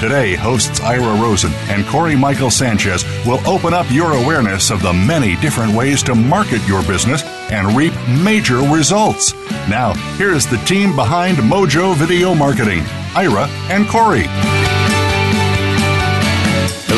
Today, hosts Ira Rosen and Corey Michael Sanchez will open up your awareness of the many different ways to market your business and reap major results. Now, here's the team behind Mojo Video Marketing Ira and Corey.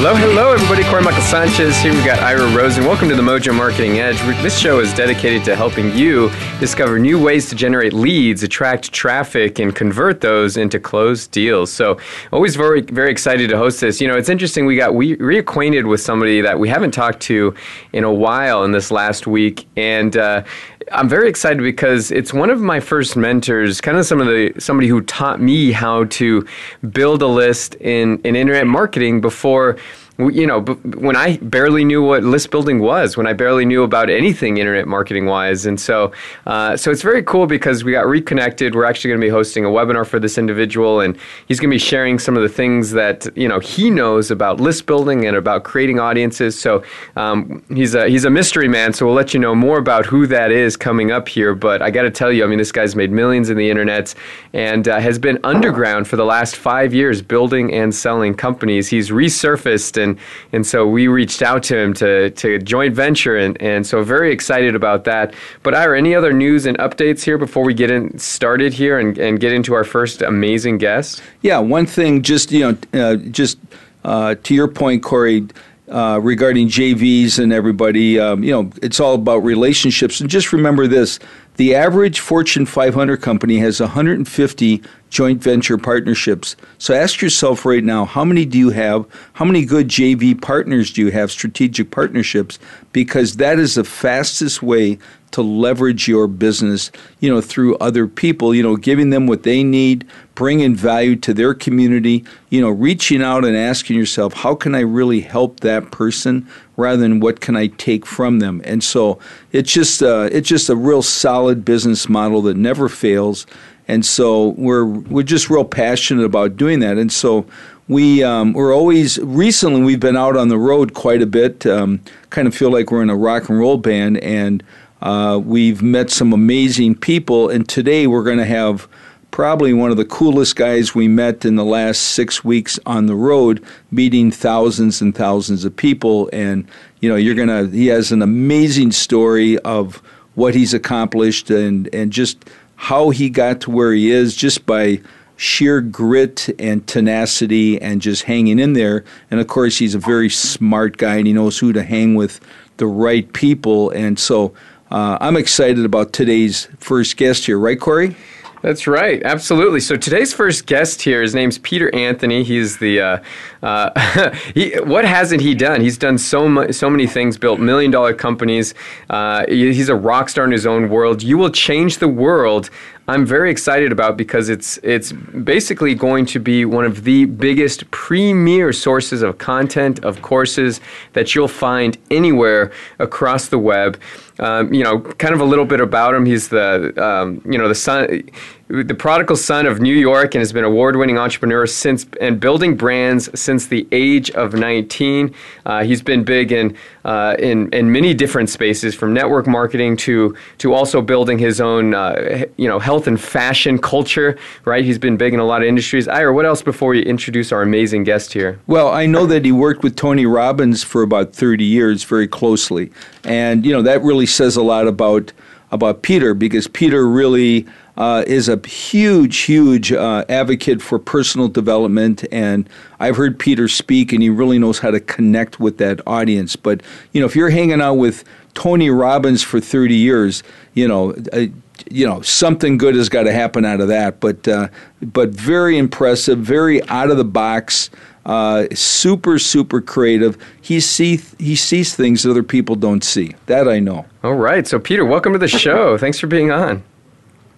Hello, hello, everybody. Corey Michael Sanchez here. We've got Ira Rosen. Welcome to the Mojo Marketing Edge. This show is dedicated to helping you discover new ways to generate leads, attract traffic, and convert those into closed deals. So, always very, very excited to host this. You know, it's interesting. We got we reacquainted with somebody that we haven't talked to in a while in this last week, and uh, I'm very excited because it's one of my first mentors, kind of some of the somebody who taught me how to build a list in in internet marketing before you know, when I barely knew what list building was, when I barely knew about anything internet marketing wise, and so uh, so it's very cool because we got reconnected. We're actually going to be hosting a webinar for this individual, and he's going to be sharing some of the things that you know he knows about list building and about creating audiences. So um, he's a he's a mystery man. So we'll let you know more about who that is coming up here. But I got to tell you, I mean, this guy's made millions in the internet and uh, has been underground for the last five years, building and selling companies. He's resurfaced and and and so we reached out to him to to joint venture, and and so very excited about that. But Ira, any other news and updates here before we get in started here and and get into our first amazing guest? Yeah, one thing, just you know, uh, just uh, to your point, Corey. Uh, regarding JVs and everybody, um, you know, it's all about relationships. And just remember this the average Fortune 500 company has 150 joint venture partnerships. So ask yourself right now, how many do you have? How many good JV partners do you have, strategic partnerships? Because that is the fastest way to leverage your business, you know, through other people, you know, giving them what they need, bringing value to their community, you know, reaching out and asking yourself, how can I really help that person rather than what can I take from them? And so it's just uh, it's just a real solid business model that never fails. And so we're we're just real passionate about doing that. And so we um, we're always recently we've been out on the road quite a bit. Um, kind of feel like we're in a rock and roll band, and uh, we've met some amazing people. And today we're going to have probably one of the coolest guys we met in the last six weeks on the road, meeting thousands and thousands of people. And, you know, you're going to, he has an amazing story of what he's accomplished and, and just how he got to where he is just by sheer grit and tenacity and just hanging in there. And of course, he's a very smart guy and he knows who to hang with the right people. And so uh, I'm excited about today's first guest here, right, Corey? That's right, absolutely. So today's first guest here, his name's Peter Anthony. He's the uh, uh, he, what hasn't he done? He's done so much, so many things, built million dollar companies. Uh, he's a rock star in his own world. You will change the world. I'm very excited about because it's it's basically going to be one of the biggest premier sources of content of courses that you'll find anywhere across the web. Um, you know, kind of a little bit about him. He's the um, you know the son the prodigal son of New York and has been award-winning entrepreneur since and building brands since the age of 19. Uh, he's been big in, uh, in in many different spaces, from network marketing to to also building his own uh, you know health and fashion culture. Right, he's been big in a lot of industries. Ira, what else before we introduce our amazing guest here? Well, I know that he worked with Tony Robbins for about 30 years, very closely, and you know that really says a lot about about Peter because Peter really uh, is a huge, huge uh, advocate for personal development. And I've heard Peter speak, and he really knows how to connect with that audience. But, you know, if you're hanging out with Tony Robbins for 30 years, you know, uh, you know something good has got to happen out of that. But uh, but very impressive, very out of the box. Uh, super, super creative. He see he sees things that other people don't see. That I know. All right. So, Peter, welcome to the show. Thanks for being on.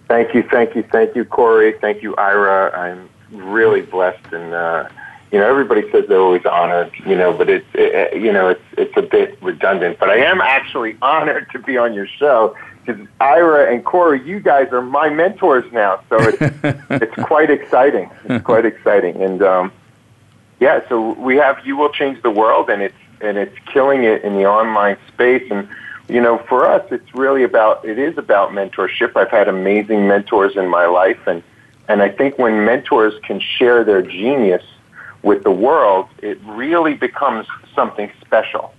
Thank you, thank you, thank you, Corey. Thank you, Ira. I'm really blessed, and uh, you know, everybody says they're always honored, you know, but it's it, you know, it's it's a bit redundant. But I am actually honored to be on your show because Ira and Corey, you guys are my mentors now, so it's it's quite exciting. It's quite exciting, and um, yeah, so we have You Will Change the World, and it's and it's killing it in the online space. And you know, for us, it's really about it is about mentorship. I've had amazing mentors in my life, and and I think when mentors can share their genius with the world, it really becomes something special.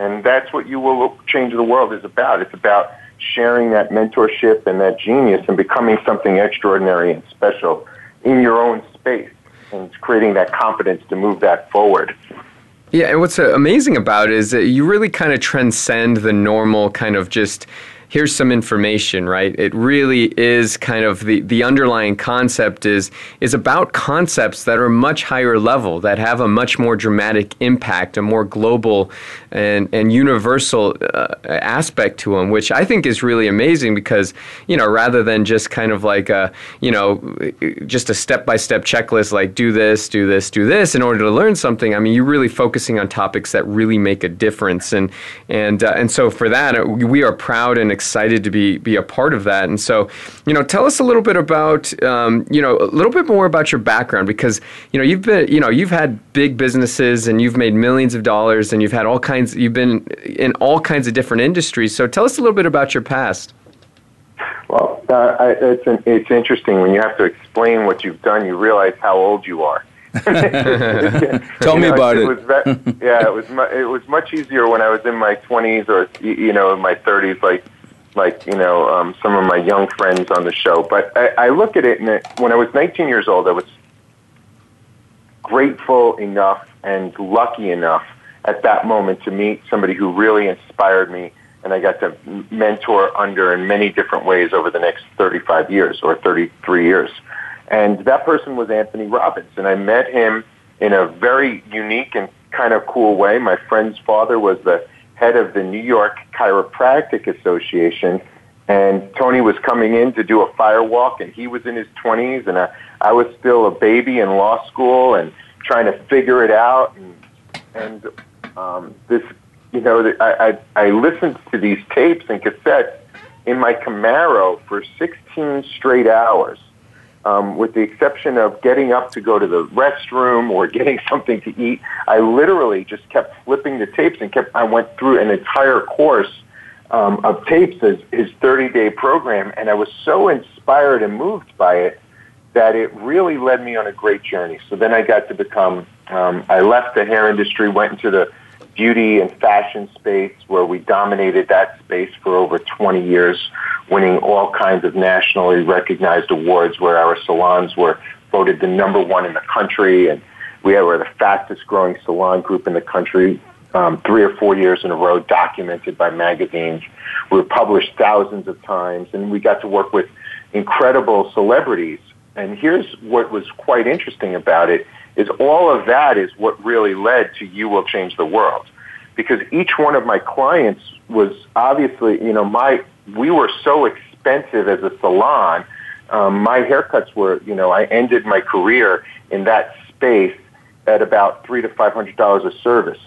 And that's what You Will Change the World is about. It's about sharing that mentorship and that genius and becoming something extraordinary and special in your own space and creating that confidence to move that forward. Yeah, and what's uh, amazing about it is that you really kind of transcend the normal kind of just here's some information, right? It really is kind of the, the underlying concept is is about concepts that are much higher level, that have a much more dramatic impact, a more global and, and universal uh, aspect to them, which I think is really amazing because, you know, rather than just kind of like a, you know, just a step by step checklist like do this, do this, do this in order to learn something, I mean, you're really focusing on topics that really make a difference. And, and, uh, and so for that, we are proud and excited to be be a part of that. And so, you know, tell us a little bit about, um, you know, a little bit more about your background because, you know, you've been, you know, you've had big businesses and you've made millions of dollars and you've had all kinds, you've been in all kinds of different industries. So tell us a little bit about your past. Well, uh, I, it's an, it's interesting when you have to explain what you've done. You realize how old you are. Tell you me know, about it. it. Was yeah, it was mu- it was much easier when I was in my twenties or you know in my thirties, like like you know um, some of my young friends on the show. But I, I look at it, and it, when I was 19 years old, I was grateful enough and lucky enough at that moment to meet somebody who really inspired me, and I got to mentor under in many different ways over the next 35 years or 33 years. And that person was Anthony Robbins, and I met him in a very unique and kind of cool way. My friend's father was the head of the New York Chiropractic Association, and Tony was coming in to do a fire walk, and he was in his 20s, and I, I was still a baby in law school and trying to figure it out. And, and um, this, you know, I, I, I listened to these tapes and cassettes in my Camaro for 16 straight hours. Um, with the exception of getting up to go to the restroom or getting something to eat, I literally just kept flipping the tapes and kept. I went through an entire course um, of tapes as his 30 day program, and I was so inspired and moved by it that it really led me on a great journey. So then I got to become. Um, I left the hair industry, went into the beauty and fashion space where we dominated that space for over 20 years, winning all kinds of nationally recognized awards where our salons were voted the number one in the country and we were the fastest growing salon group in the country um, three or four years in a row, documented by magazines. We were published thousands of times and we got to work with incredible celebrities. And here's what was quite interesting about it is all of that is what really led to You Will Change the World. Because each one of my clients was obviously, you know, my, we were so expensive as a salon. Um, my haircuts were, you know, I ended my career in that space at about three to five hundred dollars a service,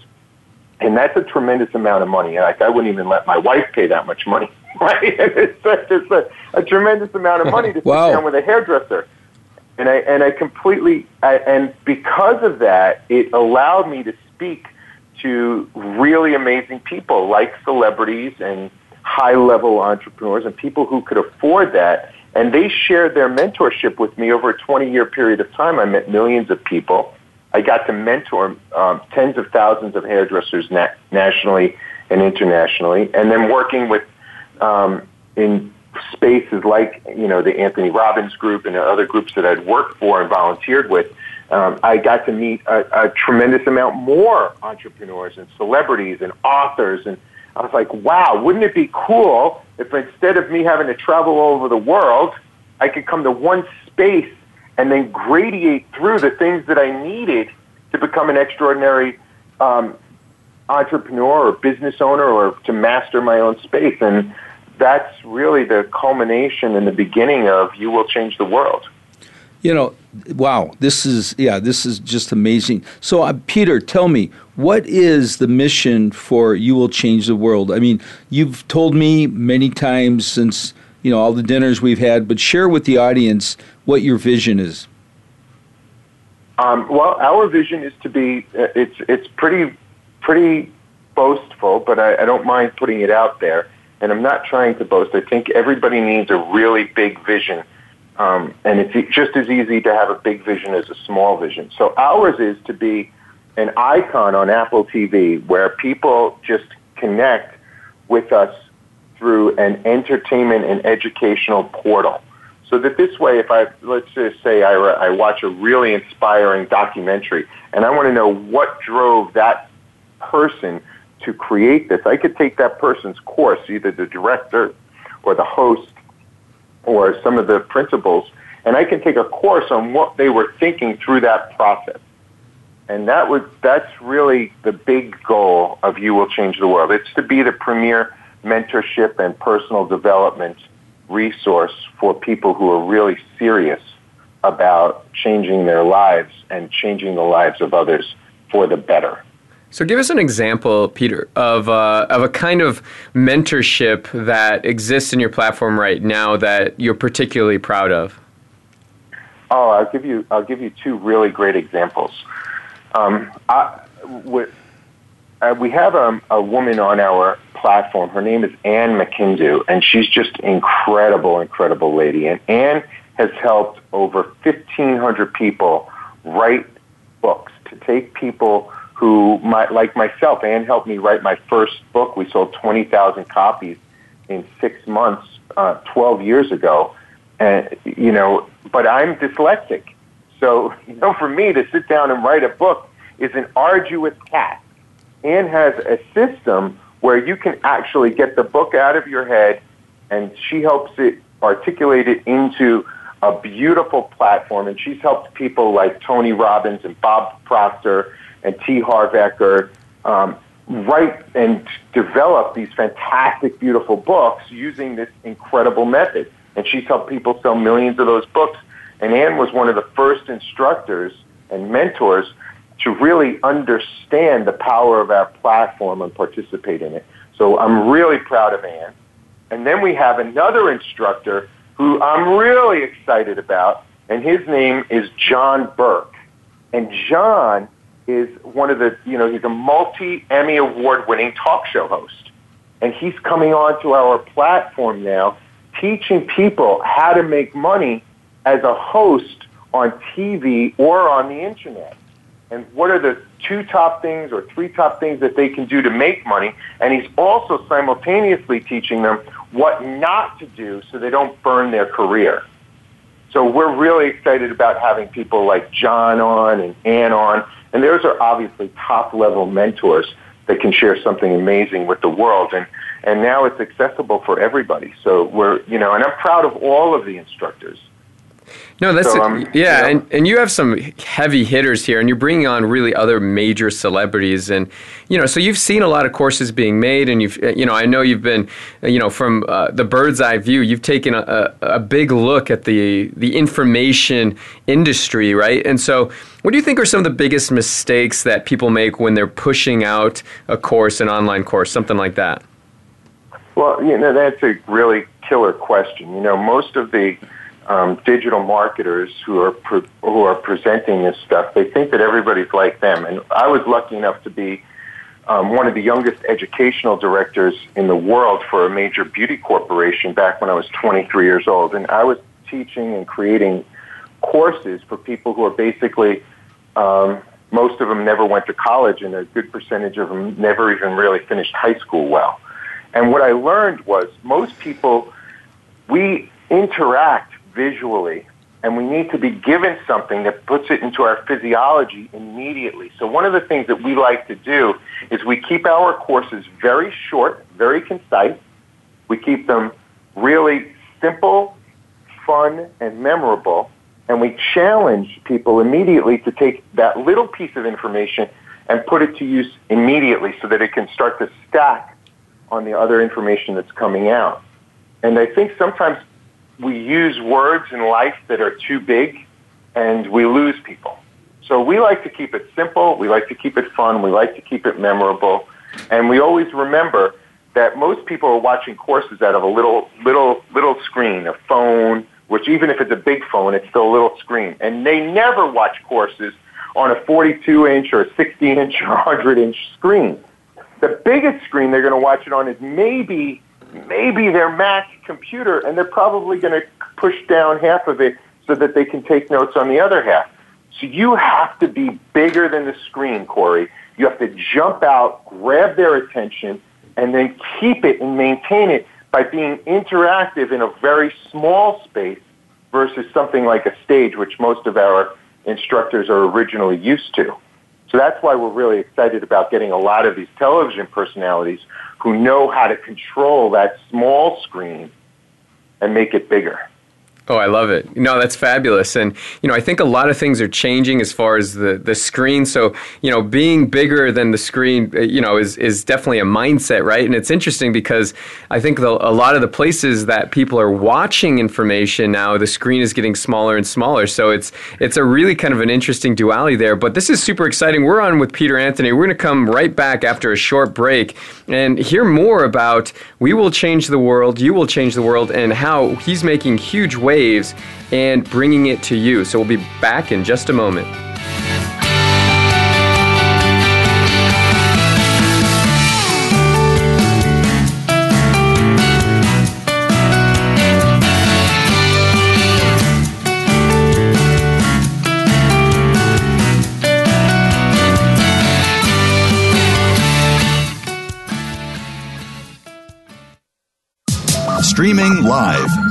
and that's a tremendous amount of money. Like I wouldn't even let my wife pay that much money, right? it's a, it's a, a tremendous amount of money to Wow. sit down with a hairdresser and I and I completely I, and because of that, it allowed me to speak to really amazing people like celebrities and high level entrepreneurs and people who could afford that. And they shared their mentorship with me over a 20 year period of time. I met millions of people. I got to mentor um, tens of thousands of hairdressers na- nationally and internationally, and then working with um, in spaces like you know the Anthony Robbins group and other groups that I'd worked for and volunteered with, um, I got to meet a, a tremendous amount more entrepreneurs and celebrities and authors, and I was like, wow, wouldn't it be cool if instead of me having to travel all over the world, I could come to one space and then gradiate through the things that I needed to become an extraordinary um, entrepreneur or business owner or to master my own space. And that's really the culmination and the beginning of You Will Change the World. You know, wow, this is, yeah, this is just amazing. So, uh, Peter, tell me, what is the mission for You Will Change the World? I mean, you've told me many times since, you know, all the dinners we've had, but share with the audience what your vision is. Um, well, our vision is to be, uh, it's, it's pretty, pretty boastful, but I, I don't mind putting it out there. And I'm not trying to boast. I think everybody needs a really big vision um, and it's just as easy to have a big vision as a small vision. So ours is to be an icon on Apple TV where people just connect with us through an entertainment and educational portal. So that this way, if I, let's just say I, I watch a really inspiring documentary and I want to know what drove that person to create this, I could take that person's course, either the director or the host or some of the principles, and I can take a course on what they were thinking through that process. And that would that's really the big goal of You Will Change the World. It's to be the premier mentorship and personal development resource for people who are really serious about changing their lives and changing the lives of others for the better. So, give us an example, Peter, of uh, of a kind of mentorship that exists in your platform right now that you're particularly proud of. Oh, I'll give you I'll give you two really great examples. Um, I, we, uh, we have a, a woman on our platform. Her name is Ann McIndoo, and she's just incredible, incredible lady. And Ann has helped over 1,500 people write books to take people who, might, like myself, Anne helped me write my first book. We sold 20,000 copies in six months, uh, 12 years ago. And, you know, but I'm dyslexic. So, you know, for me to sit down and write a book is an arduous task. Ann has a system where you can actually get the book out of your head and she helps it articulate it into a beautiful platform. And she's helped people like Tony Robbins and Bob Proctor and T. Harv Eker um, write and develop these fantastic, beautiful books using this incredible method. And she's helped people sell millions of those books. And Ann was one of the first instructors and mentors to really understand the power of our platform and participate in it. So I'm really proud of Ann. And then we have another instructor who I'm really excited about, and his name is John Burke. And John is one of the, you know, he's a multi Emmy award winning talk show host. And he's coming onto our platform now, teaching people how to make money as a host on TV or on the internet. And what are the two top things or three top things that they can do to make money? And he's also simultaneously teaching them what not to do so they don't burn their career. So we're really excited about having people like John on and Ann on and those are obviously top level mentors that can share something amazing with the world. And, and now it's accessible for everybody. So we're, you know, and I'm proud of all of the instructors. No, that's so, um, yeah, and, and you have some heavy hitters here, and you're bringing on really other major celebrities, and you know, so you've seen a lot of courses being made, and you've you know, I know you've been you know from uh, the bird's eye view, you've taken a, a, big look at the the information industry, right? And so, what do you think are some of the biggest mistakes that people make when they're pushing out a course, an online course, something like that? Well, you know, that's a really killer question. You know, most of the um, digital marketers who are pre- who are presenting this stuff. They think that everybody's like them, and I was lucky enough to be um, one of the youngest educational directors in the world for a major beauty corporation back when I was 23 years old, and I was teaching and creating courses for people who are basically um, most of them never went to college, and a good percentage of them never even really finished high school well. And what I learned was most people we interact visually and we need to be given something that puts it into our physiology immediately. So one of the things that we like to do is we keep our courses very short, very concise. We keep them really simple, fun, and memorable. And we challenge people immediately to take that little piece of information and put it to use immediately so that it can start to stack on the other information that's coming out. And I think sometimes we use words in life that are too big and we lose people. So we like to keep it simple, we like to keep it fun, we like to keep it memorable, and we always remember that most people are watching courses out of a little little little screen, a phone, which even if it's a big phone, it's still a little screen. And they never watch courses on a 42 inch or a 60 inch or 100 inch screen. The biggest screen they're going to watch it on is maybe maybe their Mac computer, and they're probably going to push down half of it so that they can take notes on the other half. So you have to be bigger than the screen, Corey. You have to jump out, grab their attention, and then keep it and maintain it by being interactive in a very small space versus something like a stage, which most of our instructors are originally used to. So that's why we're really excited about getting a lot of these television personalities who know how to control that small screen and make it bigger. Oh, I love it. No, that's fabulous. And, you know, I think a lot of things are changing as far as the, the screen. So, you know, being bigger than the screen, uh, you know, is, is definitely a mindset, right? And it's interesting because I think the, a lot of the places that people are watching information now, the screen is getting smaller and smaller. So it's, it's a really kind of an interesting duality there. But this is super exciting. We're on with Peter Anthony. We're going to come right back after a short break and hear more about We Will Change the World, You Will Change the World, and how he's making huge waves waves and bringing it to you. So we'll be back in just a moment. Streaming live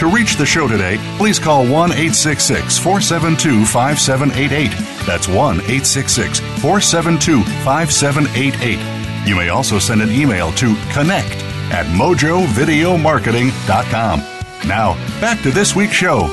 To reach the show today, please call 1 866 472 5788. That's 1 866 472 5788. You may also send an email to connect at mojovideomarketing.com. Now, back to this week's show.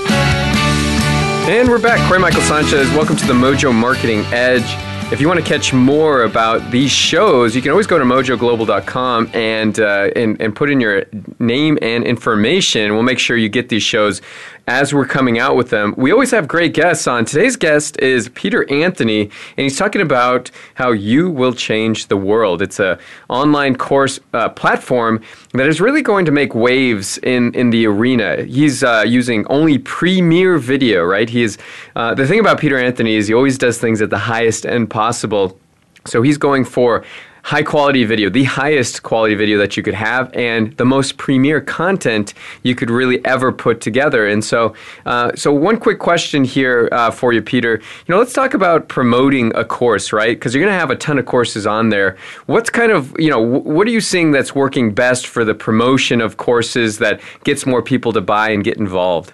And we're back. Corey Michael Sanchez, welcome to the Mojo Marketing Edge. If you want to catch more about these shows, you can always go to mojoglobal.com and, uh, and, and put in your name and information. We'll make sure you get these shows as we're coming out with them. We always have great guests on. Today's guest is Peter Anthony, and he's talking about how you will change the world. It's a online course uh, platform that is really going to make waves in, in the arena. He's uh, using only Premiere Video, right? He is uh, the thing about Peter Anthony is he always does things at the highest end possible. So he's going for high quality video, the highest quality video that you could have, and the most premier content you could really ever put together. And so, uh, so one quick question here uh, for you, Peter. You know, let's talk about promoting a course, right? Because you're going to have a ton of courses on there. What's kind of, you know, what are you seeing that's working best for the promotion of courses that gets more people to buy and get involved?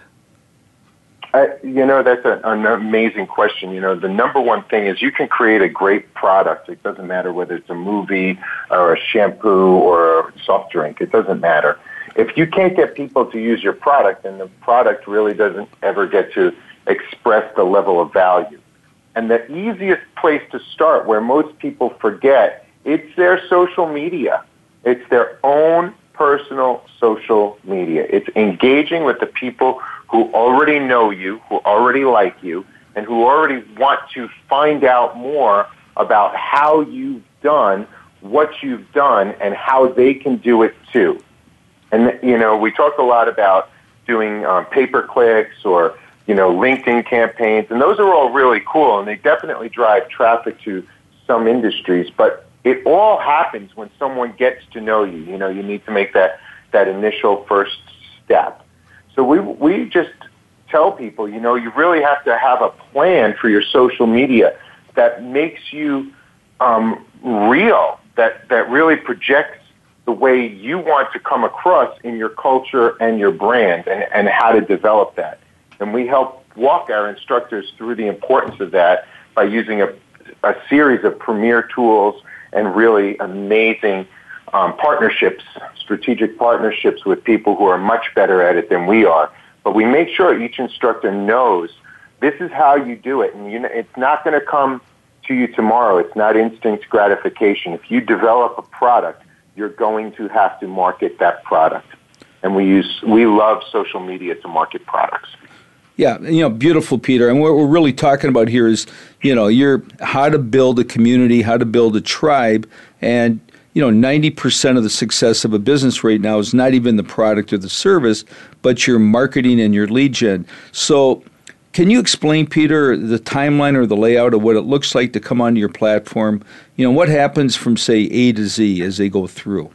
You know, that's a, an amazing question. You know, the number one thing is you can create a great product. It doesn't matter whether it's a movie or a shampoo or a soft drink. It doesn't matter. If you can't get people to use your product, then the product really doesn't ever get to express the level of value. And the easiest place to start, where most people forget, it's their social media. It's their own personal social media. It's engaging with the people who already know you, who already like you, and who already want to find out more about how you've done what you've done and how they can do it too. And, you know, we talk a lot about doing um, pay per clicks or, you know, LinkedIn campaigns, and those are all really cool, and they definitely drive traffic to some industries, but it all happens when someone gets to know you. You know, you need to make that, that initial first step. So we, we just tell people, you know, you really have to have a plan for your social media that makes you um, real, that, that really projects the way you want to come across in your culture and your brand and, and how to develop that. And we help walk our instructors through the importance of that by using a, a series of premier tools and really amazing um, partnerships, strategic partnerships with people who are much better at it than we are. But we make sure each instructor knows this is how you do it, and you know, it's not going to come to you tomorrow. It's not instant gratification. If you develop a product, you're going to have to market that product. And we use we love social media to market products. Yeah, you know, beautiful, Peter. And what we're really talking about here is, you know, you're how to build a community, how to build a tribe, and you know, 90% of the success of a business right now is not even the product or the service, but your marketing and your lead gen. So, can you explain, Peter, the timeline or the layout of what it looks like to come onto your platform? You know, what happens from say A to Z as they go through?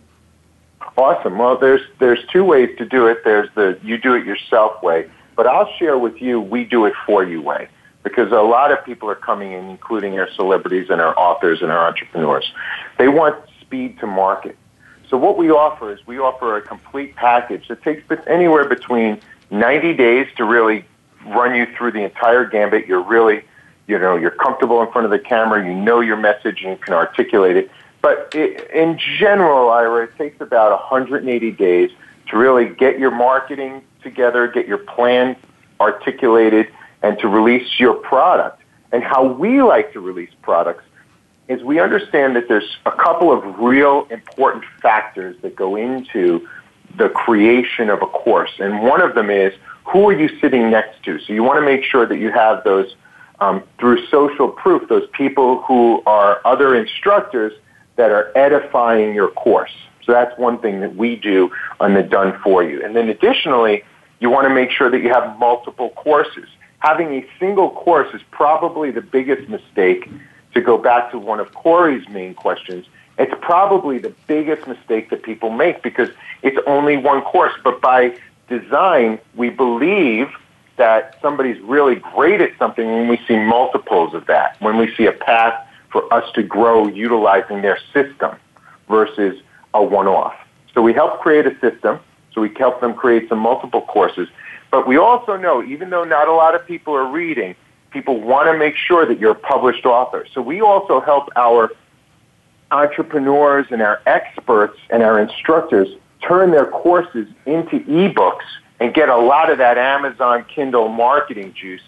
Awesome. Well, there's there's two ways to do it. There's the you do it yourself way, but I'll share with you we do it for you way because a lot of people are coming in, including our celebrities and our authors and our entrepreneurs. They want speed to market. So what we offer is we offer a complete package that takes anywhere between 90 days to really run you through the entire gambit. You're really, you know, you're comfortable in front of the camera. You know your message and you can articulate it. But it, in general, Ira, it takes about 180 days to really get your marketing together, get your plan articulated, and to release your product. And how we like to release products is we understand that there's a couple of real important factors that go into the creation of a course. And one of them is who are you sitting next to? So you want to make sure that you have those, um, through social proof, those people who are other instructors that are edifying your course. So that's one thing that we do on the done for you. And then additionally, you want to make sure that you have multiple courses. Having a single course is probably the biggest mistake to go back to one of Corey's main questions, it's probably the biggest mistake that people make because it's only one course. But by design, we believe that somebody's really great at something when we see multiples of that, when we see a path for us to grow utilizing their system versus a one-off. So we help create a system, so we help them create some multiple courses. But we also know, even though not a lot of people are reading, people want to make sure that you're a published author. So we also help our entrepreneurs and our experts and our instructors turn their courses into ebooks and get a lot of that Amazon Kindle marketing juice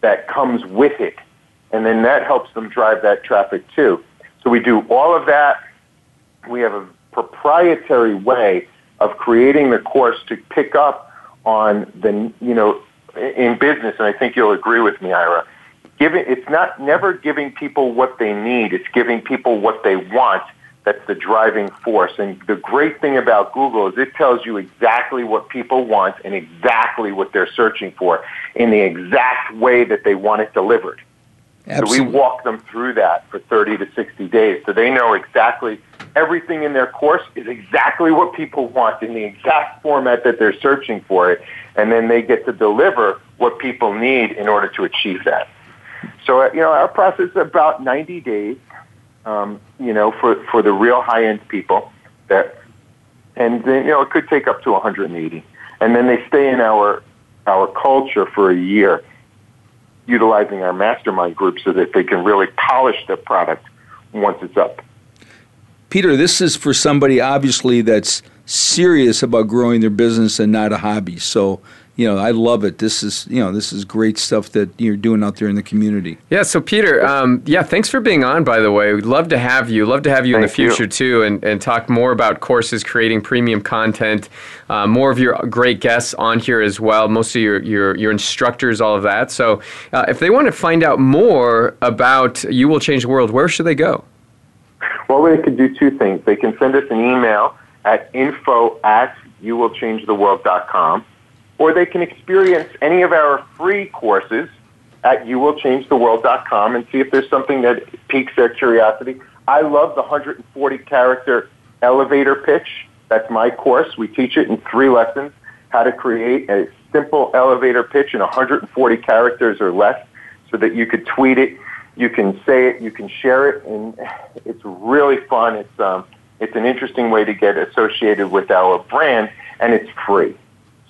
that comes with it. And then that helps them drive that traffic too. So we do all of that. We have a proprietary way of creating the course to pick up on the, you know, in business, and I think you'll agree with me, Ira. Giving, it's not never giving people what they need. It's giving people what they want. That's the driving force. And the great thing about Google is it tells you exactly what people want and exactly what they're searching for in the exact way that they want it delivered. Absolutely. So we walk them through that for 30 to 60 days so they know exactly everything in their course is exactly what people want in the exact format that they're searching for it. And then they get to deliver what people need in order to achieve that. So, uh, you know, our process is about 90 days, um, you know, for, for the real high end people that, and then, you know, it could take up to 180. And then they stay in our, our culture for a year utilizing our mastermind group so that they can really polish the product once it's up. Peter, this is for somebody obviously that's serious about growing their business and not a hobby. So, you know, I love it. This is, you know, this is great stuff that you're doing out there in the community. Yeah. So, Peter, um, yeah, thanks for being on. By the way, we'd love to have you. Love to have you Thank in the future you. too, and, and talk more about courses, creating premium content, uh, more of your great guests on here as well. Most of your your, your instructors, all of that. So, uh, if they want to find out more about You Will Change the World, where should they go? Well, they can do two things. They can send us an email at info at youwillchangetheworld.com, or they can experience any of our free courses at youwillchangetheworld.com and see if there's something that piques their curiosity. I love the 140 character elevator pitch. That's my course. We teach it in three lessons, how to create a simple elevator pitch in 140 characters or less so that you could tweet it you can say it, you can share it, and it's really fun. It's um, it's an interesting way to get associated with our brand, and it's free.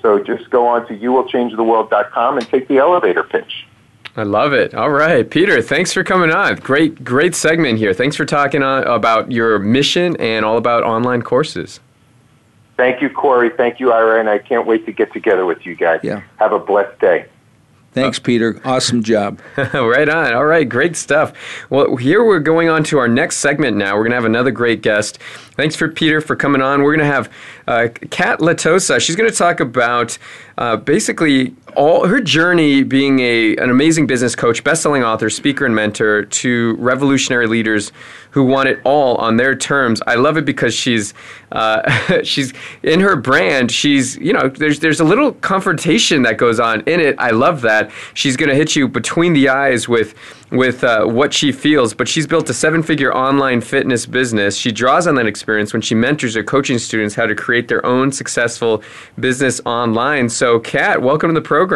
So just go on to youwillchangetheworld.com and take the elevator pitch. I love it. All right, Peter, thanks for coming on. Great, great segment here. Thanks for talking on, about your mission and all about online courses. Thank you, Corey. Thank you, Ira, and I can't wait to get together with you guys. Yeah. Have a blessed day. Thanks, Peter. Awesome job. right on. All right, great stuff. Well, here we're going on to our next segment now. We're going to have another great guest. Thanks for Peter for coming on. We're going to have uh, Kat Loterzo. She's going to talk about uh, basically all her journey being a an amazing business coach, best-selling author, speaker, and mentor to revolutionary leaders who want it all on their terms. I love it because she's uh, she's in her brand. She's you know there's there's a little confrontation that goes on in it. I love that she's going to hit you between the eyes with with uh, what she feels, but she's built a seven figure online fitness business. She draws on that experience when she mentors her coaching students how to create their own successful business online. So, Kat, welcome to the program.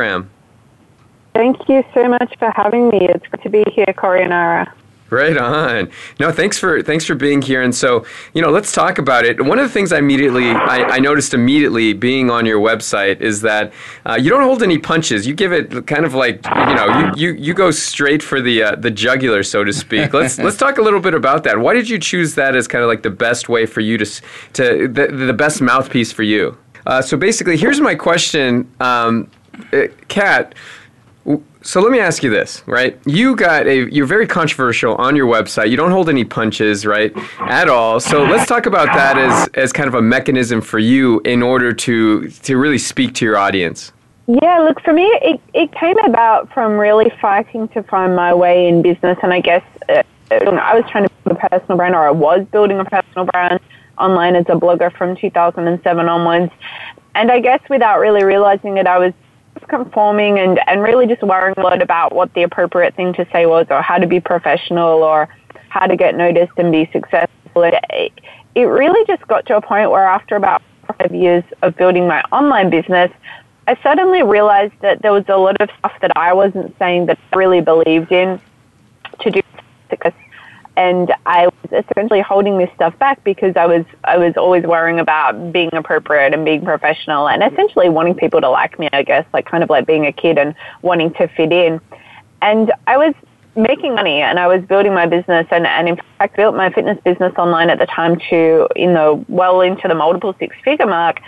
Thank you so much for having me. It's good to be here, Corey and Ira. Right on. No, thanks for thanks for being here. And so, you know, let's talk about it. One of the things I immediately I, I noticed immediately being on your website is that uh, you don't hold any punches. You give it kind of like you know you you, you go straight for the uh, the jugular, so to speak. Let's let's talk a little bit about that. Why did you choose that as kind of like the best way for you to to the, the best mouthpiece for you? Uh, so basically, here's my question, um, Kat. Uh, so let me ask you this, right? You got a you're very controversial on your website. You don't hold any punches, right? At all. So let's talk about that as as kind of a mechanism for you in order to to really speak to your audience. Yeah, look, for me, it, it came about from really fighting to find my way in business. And I guess uh, I was trying to build a personal brand, or I was building a personal brand online as a blogger from 2007 onwards. And I guess without really realizing it, I was conforming and, and really just worrying a lot about what the appropriate thing to say was or how to be professional or how to get noticed and be successful. It, it really just got to a point where after about five years of building my online business, I suddenly realized that there was a lot of stuff that I wasn't saying that I really believed in to do success and I was essentially holding this stuff back because I was I was always worrying about being appropriate and being professional and essentially wanting people to like me, I guess, like kind of like being a kid and wanting to fit in. And I was making money and I was building my business and, and in fact built my fitness business online at the time to, you know, well into the multiple six figure mark.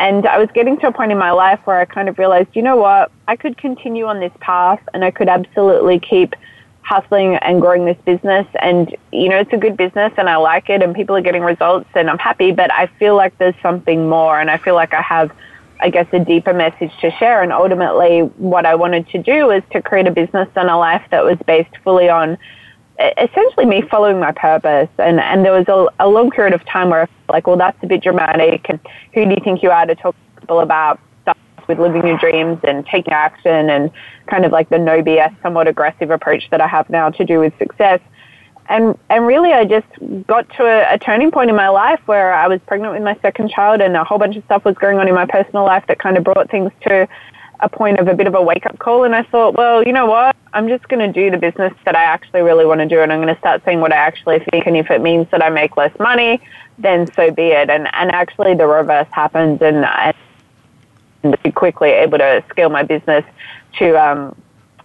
and I was getting to a point in my life where I kind of realized, you know what, I could continue on this path and I could absolutely keep hustling and growing this business. And, you know, it's a good business and I like it and people are getting results and I'm happy, but I feel like there's something more and I feel like I have, I guess, a deeper message to share. And ultimately, what I wanted to do was to create a business and a life that was based fully on essentially me following my purpose. And, and there was a, a long period of time where I felt like, well, that's a bit dramatic. And who do you think you are to talk to people about with living your dreams and taking action and kind of like the no BS, somewhat aggressive approach that I have now to do with success. And, and really, I just got to a, a turning point in my life where I was pregnant with my second child and a whole bunch of stuff was going on in my personal life that kind of brought things to a point of a bit of a wake up call. And I thought, well, you know what? I'm just going to do the business that I actually really want to do, and I'm going to start saying what I actually think. And if it means that I make less money, then so be it. And and actually, the reverse happens, and and quickly able to scale my business to um,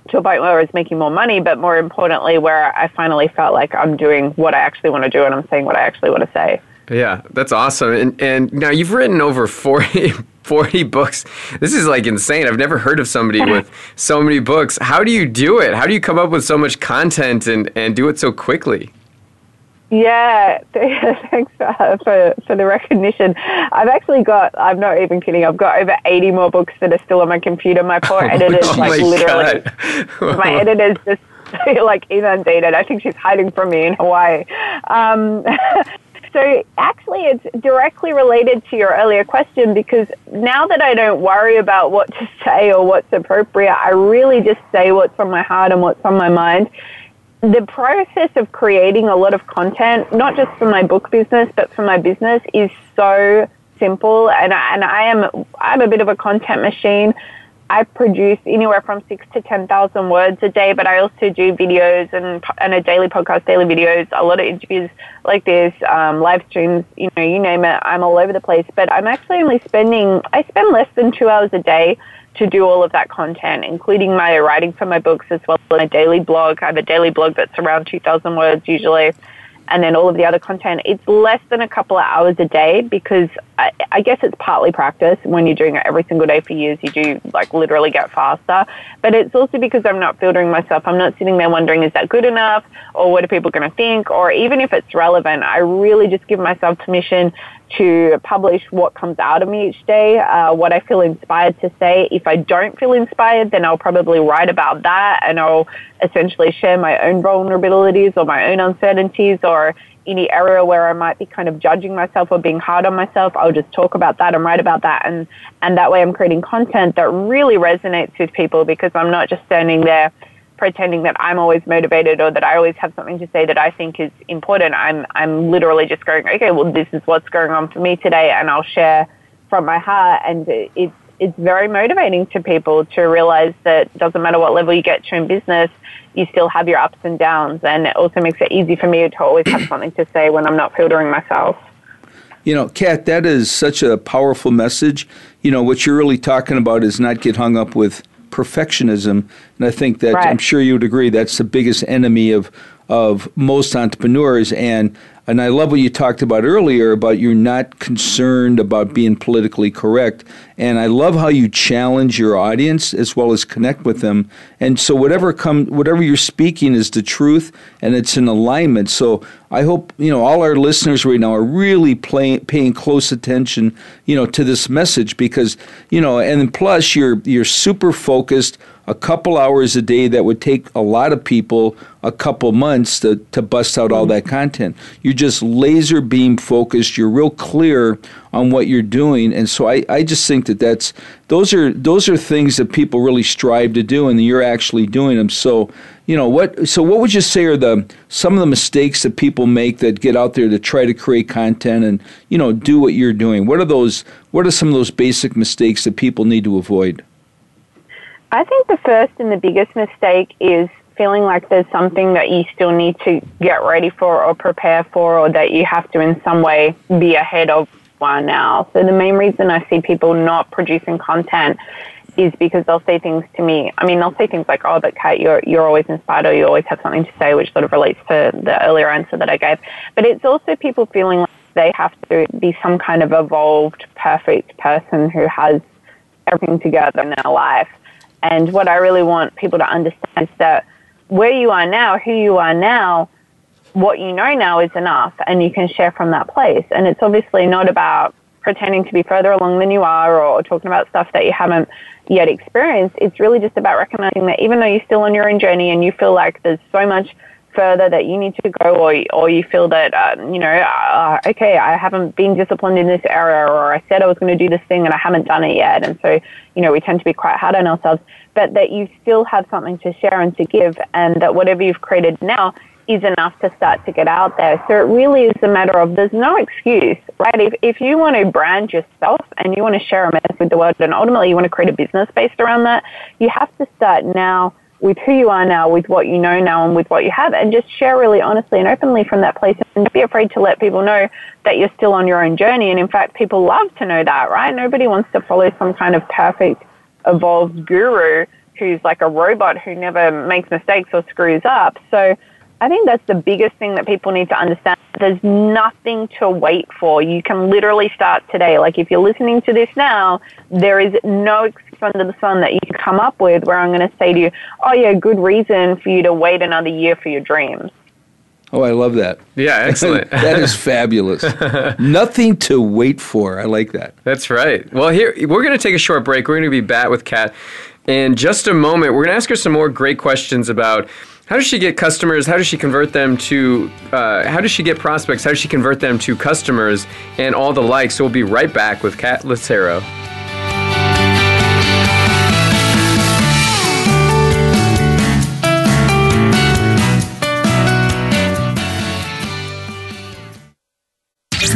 to a point where I was making more money, but more importantly, where I finally felt like I'm doing what I actually want to do, and I'm saying what I actually want to say. Yeah, that's awesome. And and now you've written over 40 40 books. This is like insane. I've never heard of somebody with so many books. How do you do it? How do you come up with so much content and, and do it so quickly? Yeah, thanks for, for, for the recognition. I've actually got, I'm not even kidding, I've got over 80 more books that are still on my computer. My poor editor's oh like literally, my editor's just like inundated. I think she's hiding from me in Hawaii. Um, So actually, it's directly related to your earlier question because now that I don't worry about what to say or what's appropriate, I really just say what's on my heart and what's on my mind. The process of creating a lot of content, not just for my book business, but for my business is so simple. And I, and I am, I'm a bit of a content machine. I produce anywhere from six to 10,000 words a day, but I also do videos and, and a daily podcast, daily videos, a lot of interviews like this, um, live streams, you know, you name it. I'm all over the place, but I'm actually only spending, I spend less than two hours a day to do all of that content, including my writing for my books as well as my daily blog. I have a daily blog that's around 2,000 words usually and then all of the other content, it's less than a couple of hours a day because I, I, guess it's partly practice. When you're doing it every single day for years, you do like literally get faster. But it's also because I'm not filtering myself. I'm not sitting there wondering, is that good enough? Or what are people going to think? Or even if it's relevant, I really just give myself permission to publish what comes out of me each day, uh, what I feel inspired to say. If I don't feel inspired, then I'll probably write about that and I'll essentially share my own vulnerabilities or my own uncertainties or any area where I might be kind of judging myself or being hard on myself. I'll just talk about that and write about that. And, and that way I'm creating content that really resonates with people because I'm not just standing there pretending that I'm always motivated or that I always have something to say that I think is important. I'm I'm literally just going, okay, well, this is what's going on for me today, and I'll share from my heart. And it's it's very motivating to people to realize that doesn't matter what level you get to in business, you still have your ups and downs, and it also makes it easy for me to always have something to say when I'm not filtering myself. You know, Kat, that is such a powerful message. You know, what you're really talking about is not get hung up with perfectionism, and I think that right. I'm sure you would agree that's the biggest enemy of of most entrepreneurs. And and I love what you talked about earlier about you're not concerned about being politically correct. And I love how you challenge your audience as well as connect with them. And so whatever come whatever you're speaking is the truth and it's in alignment. So I hope you know all our listeners right now are really playing, paying close attention, you know, to this message because you know, and plus you're you're super focused a couple hours a day that would take a lot of people a couple months to, to bust out all that content. You're just laser beam focused. You're real clear on what you're doing, and so I, I just think that that's those are those are things that people really strive to do, and you're actually doing them. So you know what? So what would you say are the some of the mistakes that people make that get out there to try to create content and you know do what you're doing? What are those? What are some of those basic mistakes that people need to avoid? I think the first and the biggest mistake is feeling like there's something that you still need to get ready for or prepare for or that you have to in some way be ahead of one now. So the main reason I see people not producing content is because they'll say things to me. I mean, they'll say things like, "Oh, but Kate, you're you're always inspired, or you always have something to say," which sort of relates to the earlier answer that I gave. But it's also people feeling like they have to be some kind of evolved, perfect person who has everything together in their life. And what I really want people to understand is that where you are now, who you are now, what you know now is enough, and you can share from that place. And it's obviously not about pretending to be further along than you are or talking about stuff that you haven't yet experienced. It's really just about recognizing that even though you're still on your own journey and you feel like there's so much further that you need to go or, or you feel that, uh, you know, uh, okay, I haven't been disciplined in this area or I said I was going to do this thing and I haven't done it yet. And so, you know, we tend to be quite hard on ourselves, but that you still have something to share and to give and that whatever you've created now is enough to start to get out there. So it really is a matter of there's no excuse, right? If, if you want to brand yourself and you want to share a message with the world and ultimately you want to create a business based around that, you have to start now with who you are now, with what you know now, and with what you have, and just share really honestly and openly from that place. And don't be afraid to let people know that you're still on your own journey. And in fact, people love to know that, right? Nobody wants to follow some kind of perfect, evolved guru who's like a robot who never makes mistakes or screws up. So I think that's the biggest thing that people need to understand. There's nothing to wait for. You can literally start today. Like if you're listening to this now, there is no excuse under the sun that you can come up with where I'm going to say to you, oh yeah, good reason for you to wait another year for your dreams. Oh, I love that. Yeah, excellent. that is fabulous. Nothing to wait for. I like that. That's right. Well, here we're going to take a short break. We're going to be back with Kat in just a moment. We're going to ask her some more great questions about how does she get customers? How does she convert them to? Uh, how does she get prospects? How does she convert them to customers and all the likes? So we'll be right back with Kat Loterzo.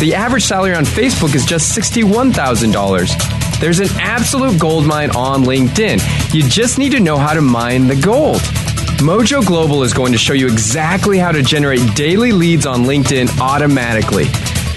The average salary on Facebook is just $61,000. There's an absolute gold mine on LinkedIn. You just need to know how to mine the gold. Mojo Global is going to show you exactly how to generate daily leads on LinkedIn automatically.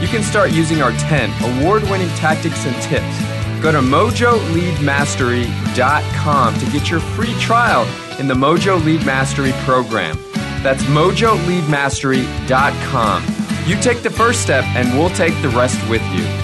You can start using our 10 award winning tactics and tips Go to mojoleadmastery.com to get your free trial in the Mojo Lead Mastery program. That's mojoleadmastery.com. You take the first step, and we'll take the rest with you.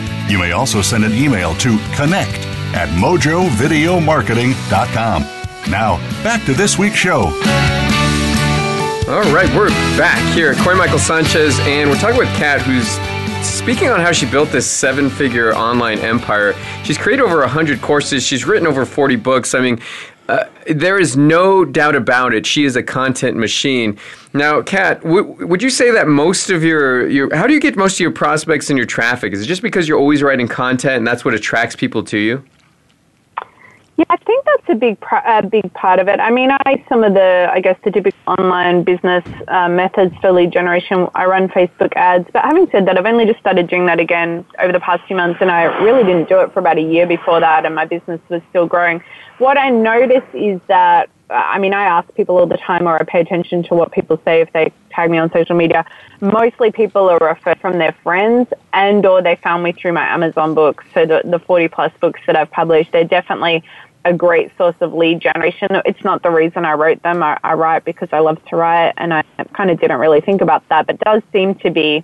You may also send an email to connect at mojovideomarketing.com. Now, back to this week's show. All right, we're back here at Corey Michael Sanchez, and we're talking with Kat, who's speaking on how she built this seven figure online empire. She's created over 100 courses, she's written over 40 books. I mean, Uh, there is no doubt about it. She is a content machine. Now, Kat, w- would you say that most of your, your how do you get most of your prospects and your traffic? Is it just because you're always writing content and that's what attracts people to you? Yeah, I think that's a big a big part of it. I mean, I some of the I guess the typical online business uh, methods for lead generation. I run Facebook ads, but having said that, I've only just started doing that again over the past few months, and I really didn't do it for about a year before that, and my business was still growing. What I notice is that I mean, I ask people all the time, or I pay attention to what people say if they tag me on social media. Mostly, people are referred from their friends, and/or they found me through my Amazon books. So the the forty plus books that I've published, they're definitely a great source of lead generation. It's not the reason I wrote them. I, I write because I love to write, and I kind of didn't really think about that, but does seem to be.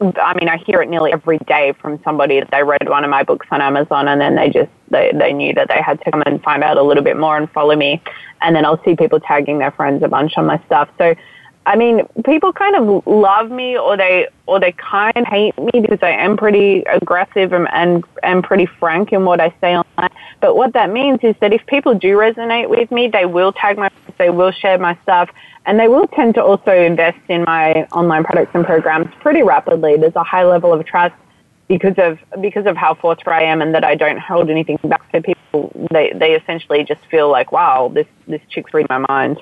I mean, I hear it nearly every day from somebody that they read one of my books on Amazon, and then they just they they knew that they had to come and find out a little bit more and follow me, and then I'll see people tagging their friends a bunch on my stuff. So I mean, people kind of love me or they or they kind of hate me because I am pretty aggressive and, and and pretty frank in what I say online. But what that means is that if people do resonate with me, they will tag my they will share my stuff and they will tend to also invest in my online products and programs pretty rapidly. There's a high level of trust because of because of how forthright I am and that I don't hold anything back to people. They they essentially just feel like, wow, this this chick's reading my mind.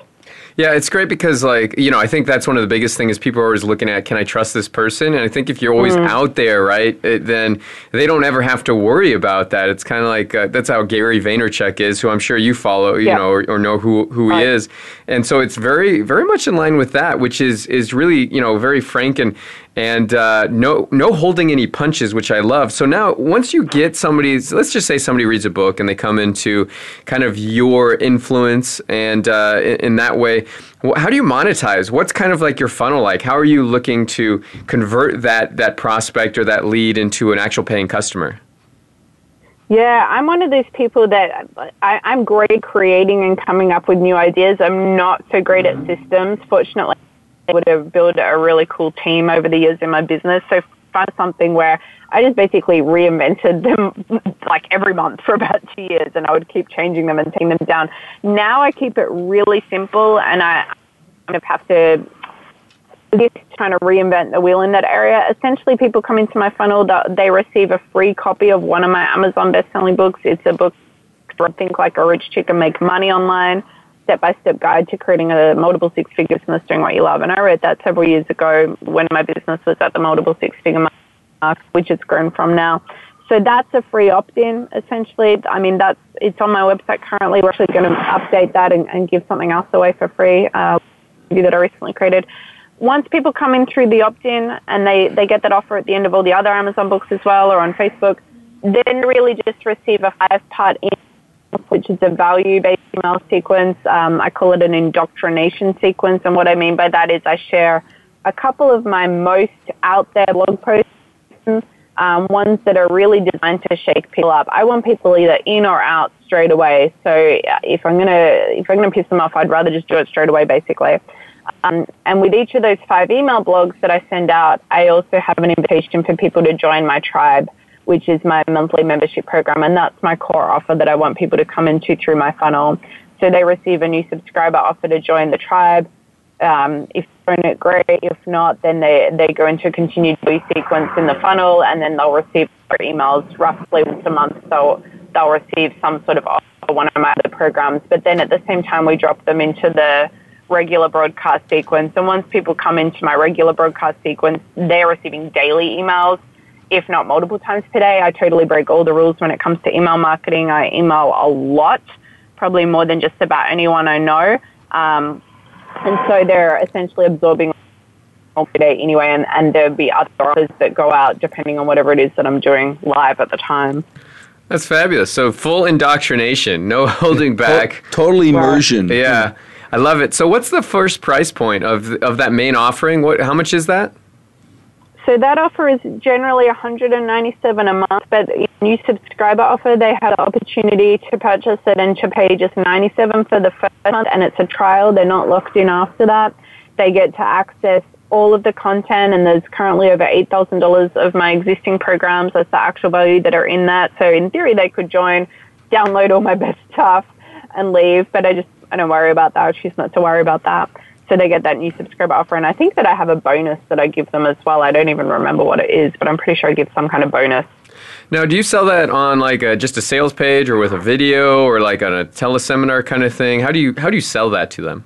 Yeah, it's great because, like, you know, I think that's one of the biggest things people are always looking at. Can I trust this person? And I think if you're always mm. out there, right, it, then they don't ever have to worry about that. It's kind of like uh, that's how Gary Vaynerchuk is, who I'm sure you follow, you yeah. know, or, or, know who who right. he is. And so it's very very much in line with that, which is is really you know very frank and and uh, no no holding any punches, which I love. So now, once you get somebody, let's just say somebody reads a book and they come into kind of your influence, and uh, in, in, that way, how do you monetize? What's kind of like your funnel like? How are you looking to convert that that prospect or that lead into an actual paying customer? Yeah, I'm one of those people that I, I'm great creating and coming up with new ideas. I'm not so great at systems. Fortunately, able to build a really cool team over the years in my business. So find something where I just basically reinvented them like every month for about two years and I would keep changing them and taking them down. Now I keep it really simple and I kind of have to trying to reinvent the wheel in that area. Essentially, people come into my funnel, they receive a free copy of one of my Amazon best-selling books. It's a book Think Like a Rich Chick and Make Money Online step by step guide to creating a multiple six figure business doing what you love. And I wrote that several years ago when my business was at the multiple six figure mark, which it's grown from now. So that's a free opt-in, essentially. I mean, that's it's on my website currently. We're actually going to update that and, and give something else away for free uh, that I recently created. Once people come in through the opt-in and they, they get that offer at the end of all the other Amazon books as well or on Facebook, then really just receive a five-part which is a value-based email sequence. Um, I call it an indoctrination sequence, and what I mean by that is I share a couple of my most out there blog posts, um, ones that are really designed to shake people up. I want people either in or out straight away. So if I'm gonna if I'm gonna piss them off, I'd rather just do it straight away, basically. Um, and with each of those five email blogs that I send out, I also have an invitation for people to join my tribe which is my monthly membership program. And that's my core offer that I want people to come into through my funnel. So they receive a new subscriber offer to join the tribe. Um, if they're it, great. If not, then they, they go into a continued sequence in the funnel and then they'll receive emails roughly once a month. So they'll receive some sort of offer one of my other programs. But then at the same time, we drop them into the regular broadcast sequence. And once people come into my regular broadcast sequence, they're receiving daily emails if not multiple times per day. I totally break all the rules when it comes to email marketing. I email a lot, probably more than just about anyone I know. Um, and so they're essentially absorbing all day anyway, and, and there'll be other offers that go out depending on whatever it is that I'm doing live at the time. That's fabulous. So full indoctrination, no holding back. Total immersion. Yeah. I love it. So what's the first price point of of that main offering? What how much is that? So that offer is generally 197 a month, but new subscriber offer, they have the opportunity to purchase it and to pay just 97 for the first month, and it's a trial. They're not locked in after that. They get to access all of the content, and there's currently over $8,000 of my existing programs. That's the actual value that are in that. So in theory, they could join, download all my best stuff, and leave, but I just, I don't worry about that. She's not to worry about that. So they get that new subscriber offer. And I think that I have a bonus that I give them as well. I don't even remember what it is, but I'm pretty sure I give some kind of bonus. Now, do you sell that on like a, just a sales page or with a video or like on a teleseminar kind of thing? How do you how do you sell that to them?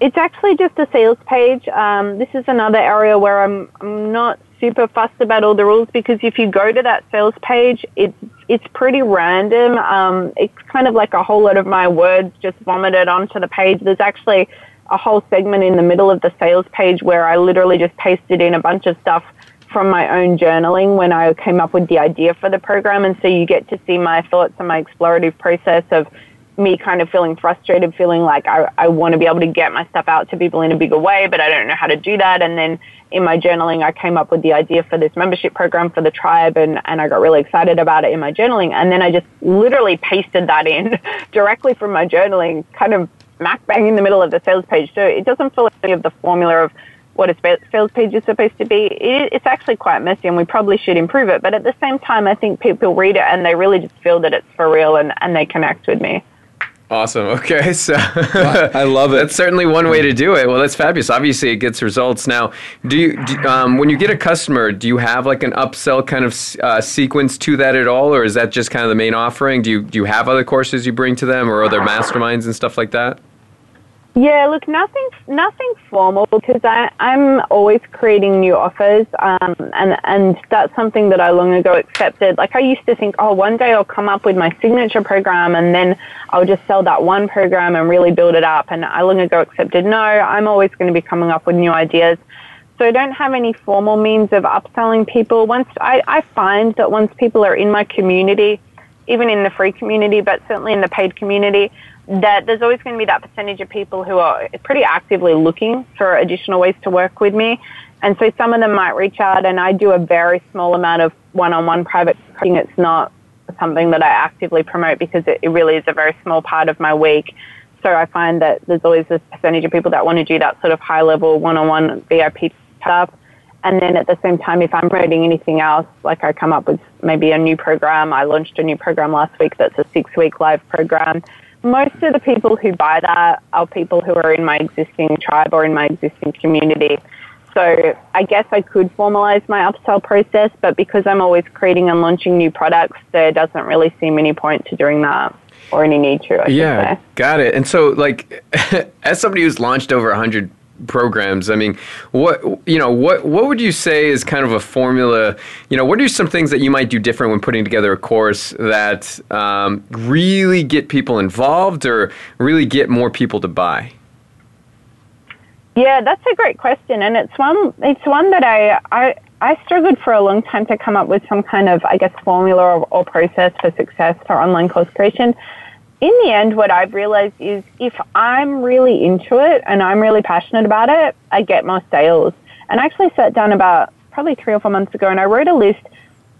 It's actually just a sales page. Um, this is another area where I'm, I'm not super fussed about all the rules because if you go to that sales page, it's it's pretty random. Um, it's kind of like a whole lot of my words just vomited onto the page. There's actually a whole segment in the middle of the sales page where I literally just pasted in a bunch of stuff from my own journaling when I came up with the idea for the program. And so you get to see my thoughts and my explorative process of me kind of feeling frustrated, feeling like I, I want to be able to get my stuff out to people in a bigger way, but I don't know how to do that. And then in my journaling, I came up with the idea for this membership program for the tribe and, and I got really excited about it in my journaling. And then I just literally pasted that in directly from my journaling, kind of smack bang in the middle of the sales page. So it doesn't follow any of the formula of what a sales page is supposed to be. It, it's actually quite messy and we probably should improve it. But at the same time, I think people read it and they really just feel that it's for real and, and they connect with me. Awesome. Okay, so I love it. That's certainly one way to do it. Well, that's fabulous. Obviously, it gets results. Now, do you do, um, when you get a customer, do you have like an upsell kind of uh, sequence to that at all, or is that just kind of the main offering? Do you do you have other courses you bring to them, or other masterminds and stuff like that? Yeah, look, nothing, nothing formal because I, I'm always creating new offers, um, and and that's something that I long ago accepted. Like I used to think, oh, one day I'll come up with my signature program, and then I'll just sell that one program and really build it up. And I long ago accepted, no, I'm always going to be coming up with new ideas. So I don't have any formal means of upselling people. Once I, I find that once people are in my community, even in the free community, but certainly in the paid community, that there's always going to be that percentage of people who are pretty actively looking for additional ways to work with me. And so some of them might reach out and I do a very small amount of one-on-one private coaching. It's not something that I actively promote because it, it really is a very small part of my week. So I find that there's always this percentage of people that want to do that sort of high level one-on-one VIP stuff. And then at the same time, if I'm promoting anything else, like I come up with maybe a new program, I launched a new program last week that's a six week live program most of the people who buy that are people who are in my existing tribe or in my existing community. So I guess I could formalize my upsell process, but because I'm always creating and launching new products, there doesn't really seem any point to doing that or any need to. I yeah, got it. And so, like, as somebody who's launched over 100 programs. I mean, what you know, what what would you say is kind of a formula? You know, what are some things that you might do different when putting together a course that um, really get people involved or really get more people to buy? Yeah, that's a great question, and it's one it's one that I I. I struggled for a long time to come up with some kind of, I guess, formula or, or process for success for online course creation in the end, what I've realized is if I'm really into it and I'm really passionate about it, I get more sales. And I actually sat down about probably three or four months ago and I wrote a list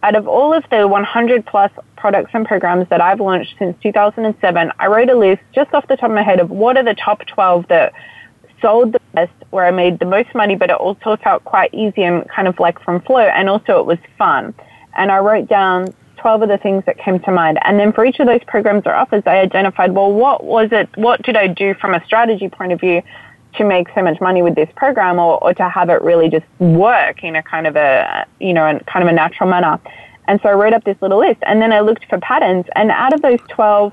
out of all of the 100 plus products and programs that I've launched since 2007. I wrote a list just off the top of my head of what are the top 12 that sold the best, where I made the most money, but it also felt quite easy and kind of like from flow. And also it was fun. And I wrote down 12 of the things that came to mind. And then for each of those programs or offers, I identified, well, what was it, what did I do from a strategy point of view to make so much money with this program or, or to have it really just work in a kind of a, you know, in kind of a natural manner. And so I wrote up this little list and then I looked for patterns. And out of those 12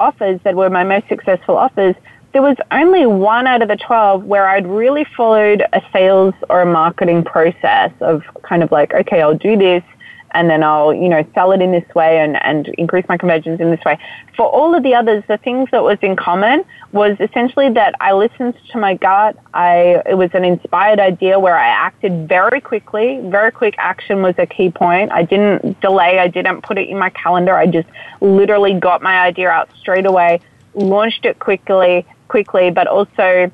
offers that were my most successful offers, there was only one out of the 12 where I'd really followed a sales or a marketing process of kind of like, okay, I'll do this and then I'll, you know, sell it in this way and, and increase my conversions in this way. For all of the others, the things that was in common was essentially that I listened to my gut. I, it was an inspired idea where I acted very quickly. Very quick action was a key point. I didn't delay. I didn't put it in my calendar. I just literally got my idea out straight away, launched it quickly, quickly, but also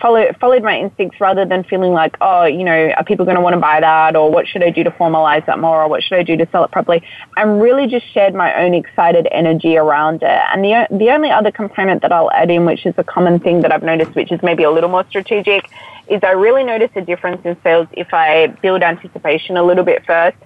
follow, followed my instincts rather than feeling like, oh, you know, are people going to want to buy that or what should I do to formalize that more or what should I do to sell it properly? And really just shared my own excited energy around it. And the, the only other component that I'll add in, which is a common thing that I've noticed, which is maybe a little more strategic, is I really notice a difference in sales if I build anticipation a little bit first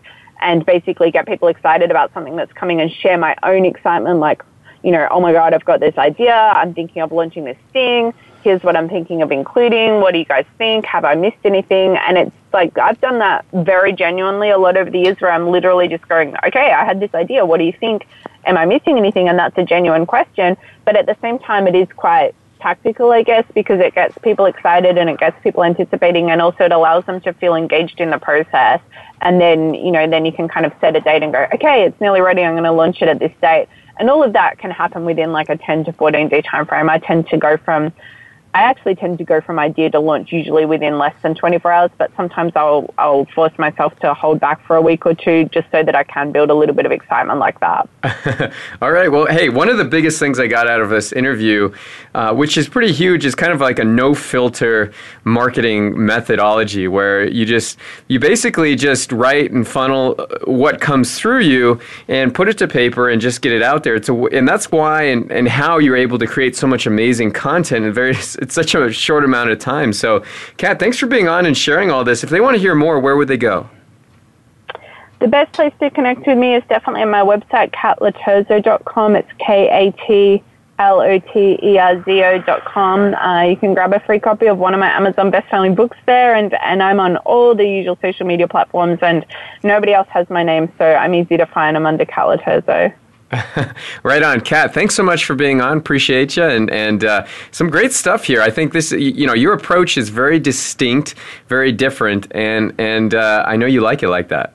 and basically get people excited about something that's coming and share my own excitement like you know, oh my God, I've got this idea. I'm thinking of launching this thing. Here's what I'm thinking of including. What do you guys think? Have I missed anything? And it's like, I've done that very genuinely a lot over the years where I'm literally just going, okay, I had this idea. What do you think? Am I missing anything? And that's a genuine question. But at the same time, it is quite tactical, I guess, because it gets people excited and it gets people anticipating and also it allows them to feel engaged in the process. And then, you know, then you can kind of set a date and go, okay, it's nearly ready. I'm going to launch it at this date. And all of that can happen within like a 10 to 14 day time frame. I tend to go from I actually tend to go from idea to launch usually within less than 24 hours, but sometimes I'll, I'll force myself to hold back for a week or two just so that I can build a little bit of excitement like that. All right. Well, hey, one of the biggest things I got out of this interview, uh, which is pretty huge, is kind of like a no filter marketing methodology where you just, you basically just write and funnel uh, what comes through you and put it to paper and just get it out there. It's a, and that's why and, and how you're able to create so much amazing content and very it's such a short amount of time. So, Kat, thanks for being on and sharing all this. If they want to hear more, where would they go? The best place to connect with me is definitely on my website, katloterzo.com. It's K-A-T L-O-T-E-R-Z-O.com. Uh, you can grab a free copy of one of my Amazon best-selling books there, and, and I'm on all the usual social media platforms, and nobody else has my name, so I'm easy to find. I'm under Kat. right on, Kat. Thanks so much for being on. Appreciate you, and and uh, some great stuff here. I think this, you know, your approach is very distinct, very different, and and uh, I know you like it like that.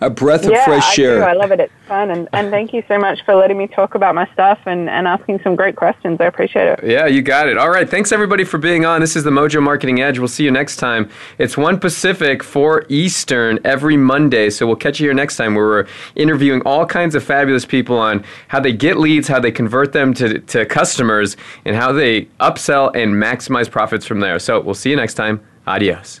A breath of yeah, fresh air. I do. I love it. It's fun. And, and thank you so much for letting me talk about my stuff and, and asking some great questions. I appreciate it. Yeah, you got it. All right. Thanks, everybody, for being on. This is the Mojo Marketing Edge. We'll see you next time. It's 1 Pacific, 4 Eastern every Monday. So we'll catch you here next time where we're interviewing all kinds of fabulous people on how they get leads, how they convert them to, to customers, and how they upsell and maximize profits from there. So we'll see you next time. Adios.